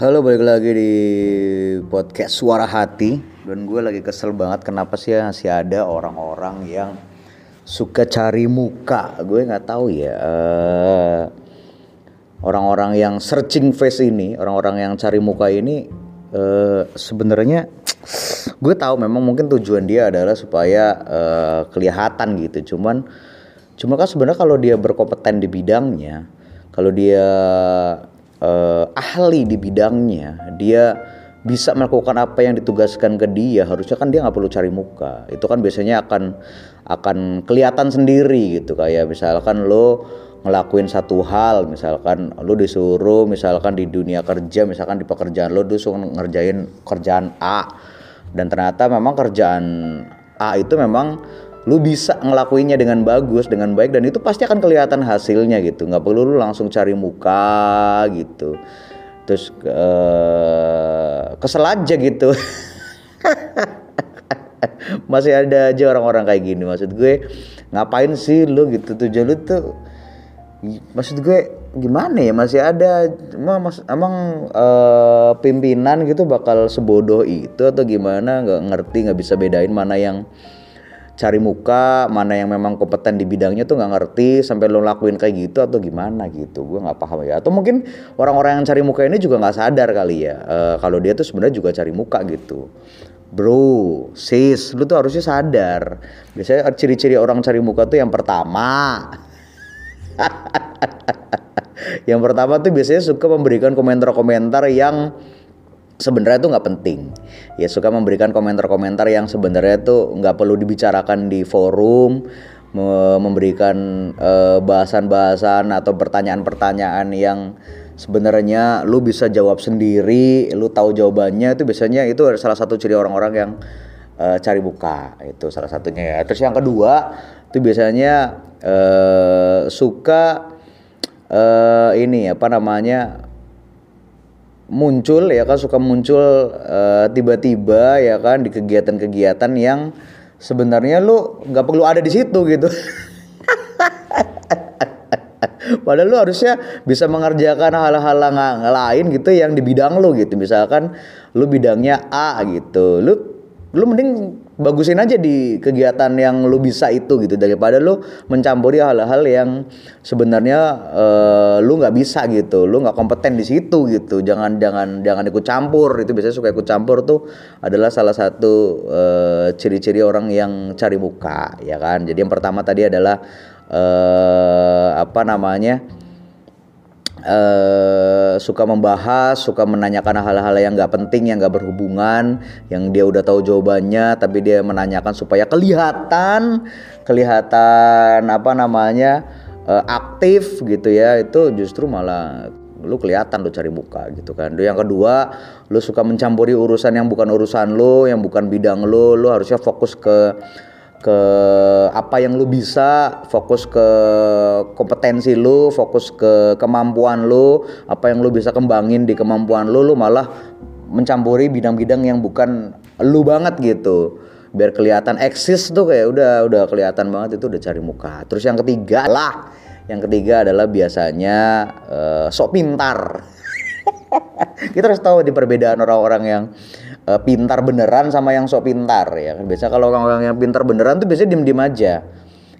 Halo balik lagi di podcast Suara Hati. Dan gue lagi kesel banget kenapa sih masih ada orang-orang yang suka cari muka? Gue nggak tahu ya. Eh, Orang-orang yang searching face ini Orang-orang yang cari muka ini uh, Sebenarnya gue tahu memang mungkin tujuan dia adalah supaya uh, kelihatan gitu. Cuman Cuma kan sebenarnya kalau dia berkompeten di bidangnya Kalau dia uh, ahli di bidangnya, dia bisa melakukan apa yang ditugaskan ke dia, harusnya kan dia nggak perlu cari muka. Itu kan biasanya akan akan kelihatan sendiri gitu kayak misalkan lo ngelakuin satu hal misalkan lo disuruh misalkan di dunia kerja misalkan di pekerjaan lo disuruh ngerjain kerjaan A dan ternyata memang kerjaan A itu memang lu bisa ngelakuinnya dengan bagus dengan baik dan itu pasti akan kelihatan hasilnya gitu. Nggak perlu lu langsung cari muka gitu. Terus uh, kesel aja gitu. Masih ada aja orang-orang kayak gini. Maksud gue ngapain sih lu gitu? Tujuan lu tuh maksud gue gimana ya? Masih ada emang emang uh, pimpinan gitu bakal sebodoh itu atau gimana? Nggak ngerti nggak bisa bedain mana yang cari muka mana yang memang kompeten di bidangnya tuh nggak ngerti sampai lo lakuin kayak gitu atau gimana gitu. Gue nggak paham ya. Atau mungkin orang-orang yang cari muka ini juga nggak sadar kali ya uh, kalau dia tuh sebenarnya juga cari muka gitu. Bro sis lu tuh harusnya sadar. Biasanya ciri-ciri orang cari muka tuh yang pertama. Yang pertama tuh biasanya suka memberikan komentar-komentar yang sebenarnya itu nggak penting. Ya suka memberikan komentar-komentar yang sebenarnya itu nggak perlu dibicarakan di forum memberikan eh, bahasan-bahasan atau pertanyaan-pertanyaan yang sebenarnya lu bisa jawab sendiri lu tahu jawabannya itu biasanya itu salah satu ciri orang-orang yang uh, cari buka itu salah satunya ya. Terus yang kedua itu biasanya uh, suka uh, ini apa namanya muncul ya kan suka muncul eh, tiba-tiba ya kan di kegiatan-kegiatan yang sebenarnya lu nggak perlu ada di situ gitu. Padahal lu harusnya bisa mengerjakan hal-hal lain gitu yang di bidang lu gitu. Misalkan lu bidangnya A gitu. Lu lu mending bagusin aja di kegiatan yang lu bisa itu gitu. Daripada lu mencampuri hal-hal yang sebenarnya uh, lu nggak bisa gitu. Lu nggak kompeten di situ gitu. Jangan jangan jangan ikut campur. Itu biasanya suka ikut campur tuh adalah salah satu uh, ciri-ciri orang yang cari muka ya kan? Jadi yang pertama tadi adalah uh, apa namanya uh, suka membahas, suka menanyakan hal-hal yang nggak penting, yang nggak berhubungan, yang dia udah tahu jawabannya, tapi dia menanyakan supaya kelihatan, kelihatan apa namanya uh, aktif gitu ya, itu justru malah lu kelihatan lu cari muka gitu kan. Yang kedua, lu suka mencampuri urusan yang bukan urusan lu, yang bukan bidang lu, lu harusnya fokus ke ke apa yang lu bisa, fokus ke kompetensi lu, fokus ke kemampuan lu, apa yang lu bisa kembangin di kemampuan lu, lu malah mencampuri bidang-bidang yang bukan lu banget gitu. Biar kelihatan eksis tuh kayak udah udah kelihatan banget itu udah cari muka. Terus yang ketiga lah, yang ketiga adalah biasanya uh, sok pintar. Kita harus tahu di perbedaan orang-orang yang uh, pintar beneran sama yang sok pintar ya kan? Biasa kalau orang-orang yang pintar beneran tuh biasanya diem-diem aja.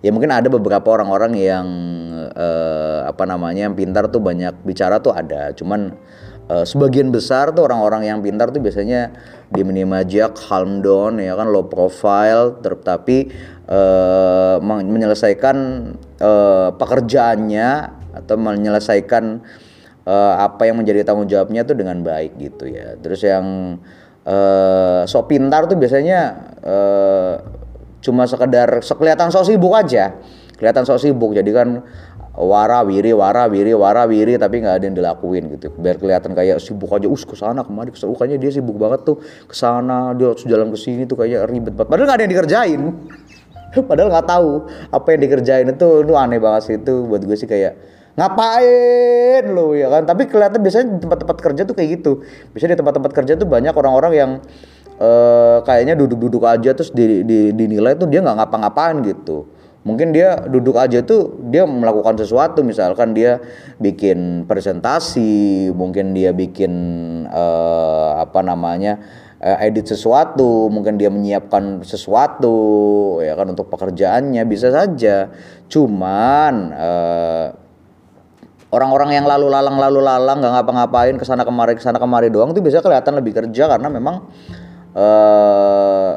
Ya mungkin ada beberapa orang-orang yang uh, apa namanya yang pintar tuh banyak bicara tuh ada. Cuman uh, sebagian besar tuh orang-orang yang pintar tuh biasanya diem-diem aja calm down ya kan? Low profile tetapi uh, menyelesaikan uh, pekerjaannya atau menyelesaikan uh, apa yang menjadi tanggung jawabnya tuh dengan baik gitu ya. Terus yang uh, sok pintar tuh biasanya uh, cuma sekedar sekelihatan sok sibuk aja. Kelihatan sok sibuk jadi kan wara wiri wara wiri wara wiri tapi nggak ada yang dilakuin gitu. Biar kelihatan kayak sibuk aja us ke sana kemari ke sana kayaknya dia sibuk banget tuh ke sana dia harus jalan ke sini tuh kayak ribet banget. Padahal nggak ada yang dikerjain. Padahal nggak tahu apa yang dikerjain itu itu aneh banget sih itu buat gue sih kayak ngapain lu ya kan? Tapi kelihatan biasanya di tempat-tempat kerja tuh kayak gitu. Biasanya di tempat-tempat kerja tuh banyak orang-orang yang uh, kayaknya duduk-duduk aja terus di, di, dinilai tuh dia nggak ngapa-ngapain gitu. Mungkin dia duduk aja tuh dia melakukan sesuatu misalkan dia bikin presentasi mungkin dia bikin uh, apa namanya uh, edit sesuatu mungkin dia menyiapkan sesuatu ya kan untuk pekerjaannya bisa saja. Cuman uh, orang-orang yang lalu lalang lalu lalang nggak ngapa-ngapain ke sana kemari ke sana kemari doang tuh bisa kelihatan lebih kerja karena memang uh,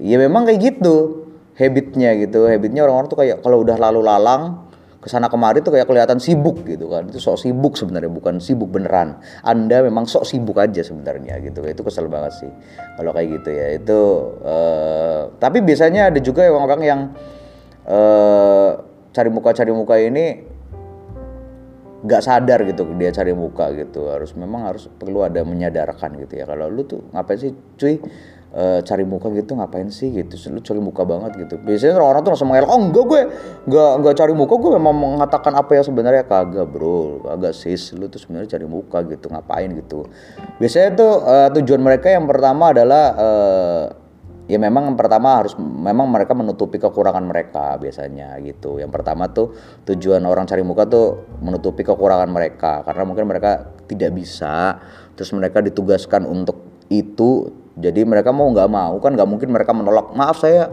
ya memang kayak gitu habitnya gitu. Habitnya orang-orang tuh kayak kalau udah lalu lalang ke sana kemari tuh kayak kelihatan sibuk gitu kan. Itu sok sibuk sebenarnya bukan sibuk beneran. Anda memang sok sibuk aja sebenarnya gitu. Itu kesel banget sih kalau kayak gitu ya. Itu uh, tapi biasanya ada juga orang-orang yang uh, cari muka cari muka ini nggak sadar gitu dia cari muka gitu. Harus memang harus perlu ada menyadarkan gitu ya. Kalau lu tuh ngapain sih cuy? Uh, cari muka gitu ngapain sih gitu? Lu cari muka banget gitu. Biasanya orang-orang tuh langsung mengelak oh enggak gue enggak enggak cari muka gue memang mengatakan apa yang sebenarnya. Kagak bro. Kagak sis lu tuh sebenarnya cari muka gitu ngapain gitu. Biasanya tuh uh, tujuan mereka yang pertama adalah uh, ya memang yang pertama harus memang mereka menutupi kekurangan mereka biasanya gitu. Yang pertama tuh tujuan orang cari muka tuh menutupi kekurangan mereka karena mungkin mereka tidak bisa terus mereka ditugaskan untuk itu jadi mereka mau nggak mau kan nggak mungkin mereka menolak maaf saya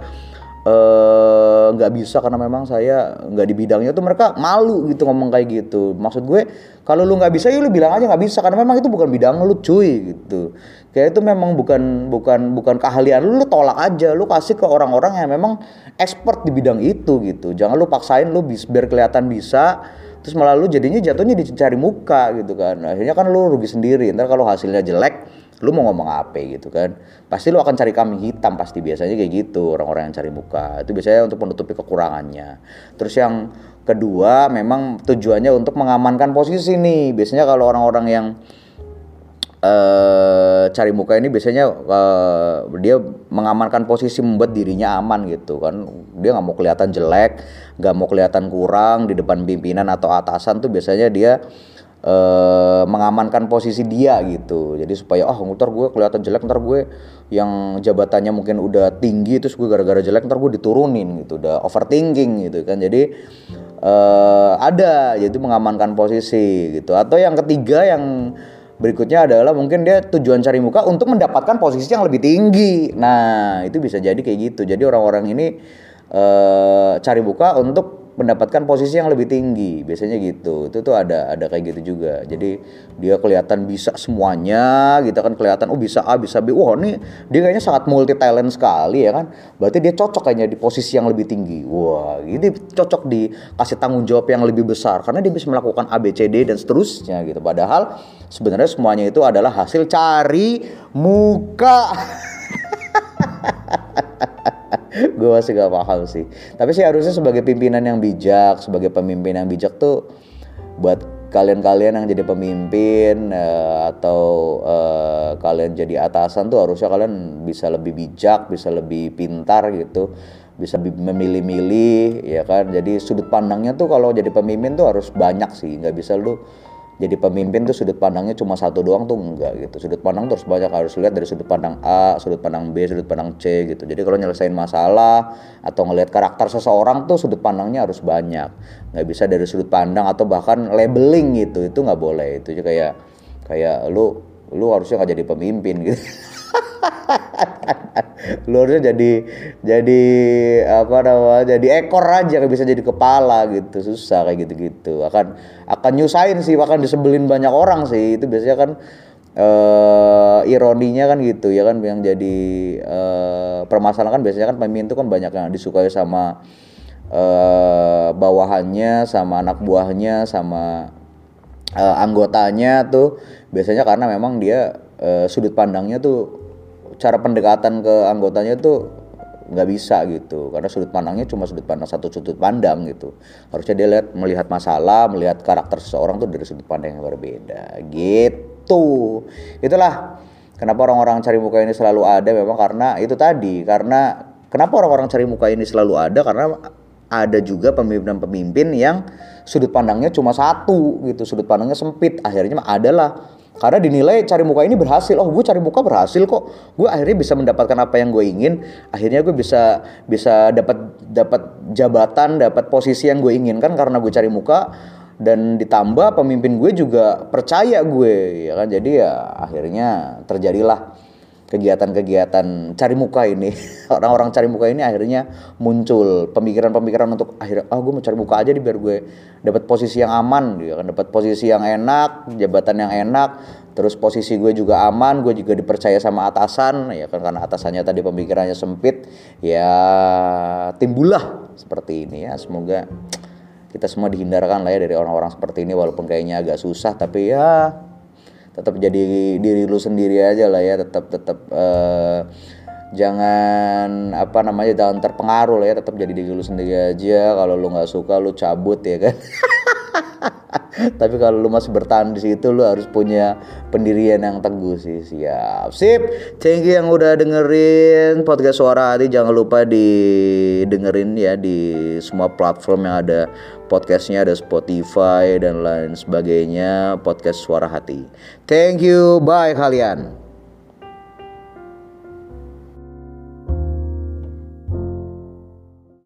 nggak uh, bisa karena memang saya nggak di bidangnya tuh mereka malu gitu ngomong kayak gitu. Maksud gue kalau lu nggak bisa ya lu bilang aja nggak bisa karena memang itu bukan bidang lu cuy gitu. Kayak itu memang bukan bukan bukan keahlian lu lu tolak aja lu kasih ke orang-orang yang memang expert di bidang itu gitu. Jangan lu paksain lu biar kelihatan bisa terus malah lu jadinya jatuhnya dicari muka gitu kan. Akhirnya kan lu rugi sendiri. Ntar kalau hasilnya jelek lu mau ngomong apa gitu kan. Pasti lu akan cari kambing hitam pasti biasanya kayak gitu orang-orang yang cari muka. Itu biasanya untuk menutupi kekurangannya. Terus yang kedua memang tujuannya untuk mengamankan posisi nih. Biasanya kalau orang-orang yang uh, cari muka ini biasanya uh, dia mengamankan posisi membuat dirinya aman gitu kan. Dia nggak mau kelihatan jelek nggak mau kelihatan kurang di depan pimpinan atau atasan tuh biasanya dia uh, mengamankan posisi dia gitu. Jadi supaya oh ntar gue kelihatan jelek ntar gue yang jabatannya mungkin udah tinggi terus gue gara-gara jelek ntar gue diturunin gitu udah overthinking gitu kan. Jadi uh, ada jadi mengamankan posisi gitu. Atau yang ketiga yang berikutnya adalah mungkin dia tujuan cari muka untuk mendapatkan posisi yang lebih tinggi. Nah itu bisa jadi kayak gitu. Jadi orang-orang ini uh, cari muka untuk mendapatkan posisi yang lebih tinggi. Biasanya gitu. Itu tuh ada ada kayak gitu juga. Jadi dia kelihatan bisa semuanya gitu kan. Kelihatan oh bisa A bisa B. Wah ini dia kayaknya sangat multi talent sekali ya kan. Berarti dia cocok kayaknya di posisi yang lebih tinggi. Wah ini cocok dikasih tanggung jawab yang lebih besar. Karena dia bisa melakukan A B C D dan seterusnya gitu. Padahal sebenarnya semuanya itu adalah hasil cari muka gue masih gak paham sih. Tapi sih harusnya sebagai pimpinan yang bijak sebagai pemimpin yang bijak tuh buat kalian-kalian yang jadi pemimpin uh, atau uh, kalian jadi atasan tuh harusnya kalian bisa lebih bijak bisa lebih pintar gitu. Bisa memilih-milih ya kan? Jadi sudut pandangnya tuh kalau jadi pemimpin tuh harus banyak sih. Nggak bisa lu jadi pemimpin tuh sudut pandangnya cuma satu doang tuh enggak gitu. Sudut pandang terus banyak harus lihat dari sudut pandang A sudut pandang B sudut pandang C gitu. Jadi kalau nyelesain masalah atau ngelihat karakter seseorang tuh sudut pandangnya harus banyak. Nggak bisa dari sudut pandang atau bahkan labeling gitu itu nggak boleh. Itu kayak kayak lu lu harusnya nggak jadi pemimpin gitu lu jadi jadi apa namanya jadi ekor aja nggak bisa jadi kepala gitu. Susah kayak gitu gitu akan akan nyusahin sih bahkan disebelin banyak orang sih. Itu biasanya kan uh, ironinya kan gitu ya kan? Yang jadi uh, permasalahan kan biasanya kan pemimpin itu kan banyak yang disukai sama uh, bawahannya sama anak buahnya sama uh, anggotanya tuh. Biasanya karena memang dia uh, sudut pandangnya tuh cara pendekatan ke anggotanya tuh nggak bisa gitu. Karena sudut pandangnya cuma sudut pandang satu sudut pandang gitu. Harusnya dia lihat melihat masalah melihat karakter seseorang tuh dari sudut pandang yang berbeda. Gitu. Itulah kenapa orang-orang cari muka ini selalu ada memang karena itu tadi. Karena kenapa orang-orang cari muka ini selalu ada? Karena ada juga pemimpin-pemimpin yang sudut pandangnya cuma satu gitu. Sudut pandangnya sempit. Akhirnya adalah karena dinilai cari muka ini berhasil. Oh gue cari muka berhasil kok. Gue akhirnya bisa mendapatkan apa yang gue ingin. Akhirnya gue bisa bisa dapat dapat jabatan dapat posisi yang gue inginkan karena gue cari muka. Dan ditambah pemimpin gue juga percaya gue ya kan? Jadi ya akhirnya terjadilah kegiatan-kegiatan cari muka ini. Orang-orang cari muka ini akhirnya muncul. Pemikiran-pemikiran untuk akhirnya ah oh, gue mau cari muka aja nih biar gue dapat posisi yang aman. Ya kan dapat posisi yang enak jabatan yang enak terus posisi gue juga aman gue juga dipercaya sama atasan. Ya kan karena atasannya tadi pemikirannya sempit ya timbullah seperti ini ya. Semoga kita semua dihindarkan lah ya dari orang-orang seperti ini walaupun kayaknya agak susah tapi ya tetap jadi diri lu sendiri aja lah ya tetap tetap uh, jangan apa namanya jangan terpengaruh lah ya tetap jadi diri lu sendiri aja. Kalau lu nggak suka lu cabut ya kan tapi kalau lu masih bertahan di situ lu harus punya pendirian yang teguh sih. Siap. Sip. Thank you yang udah dengerin podcast suara hati jangan lupa didengerin ya di semua platform yang ada podcastnya ada Spotify dan lain sebagainya podcast suara hati. Thank you. Bye kalian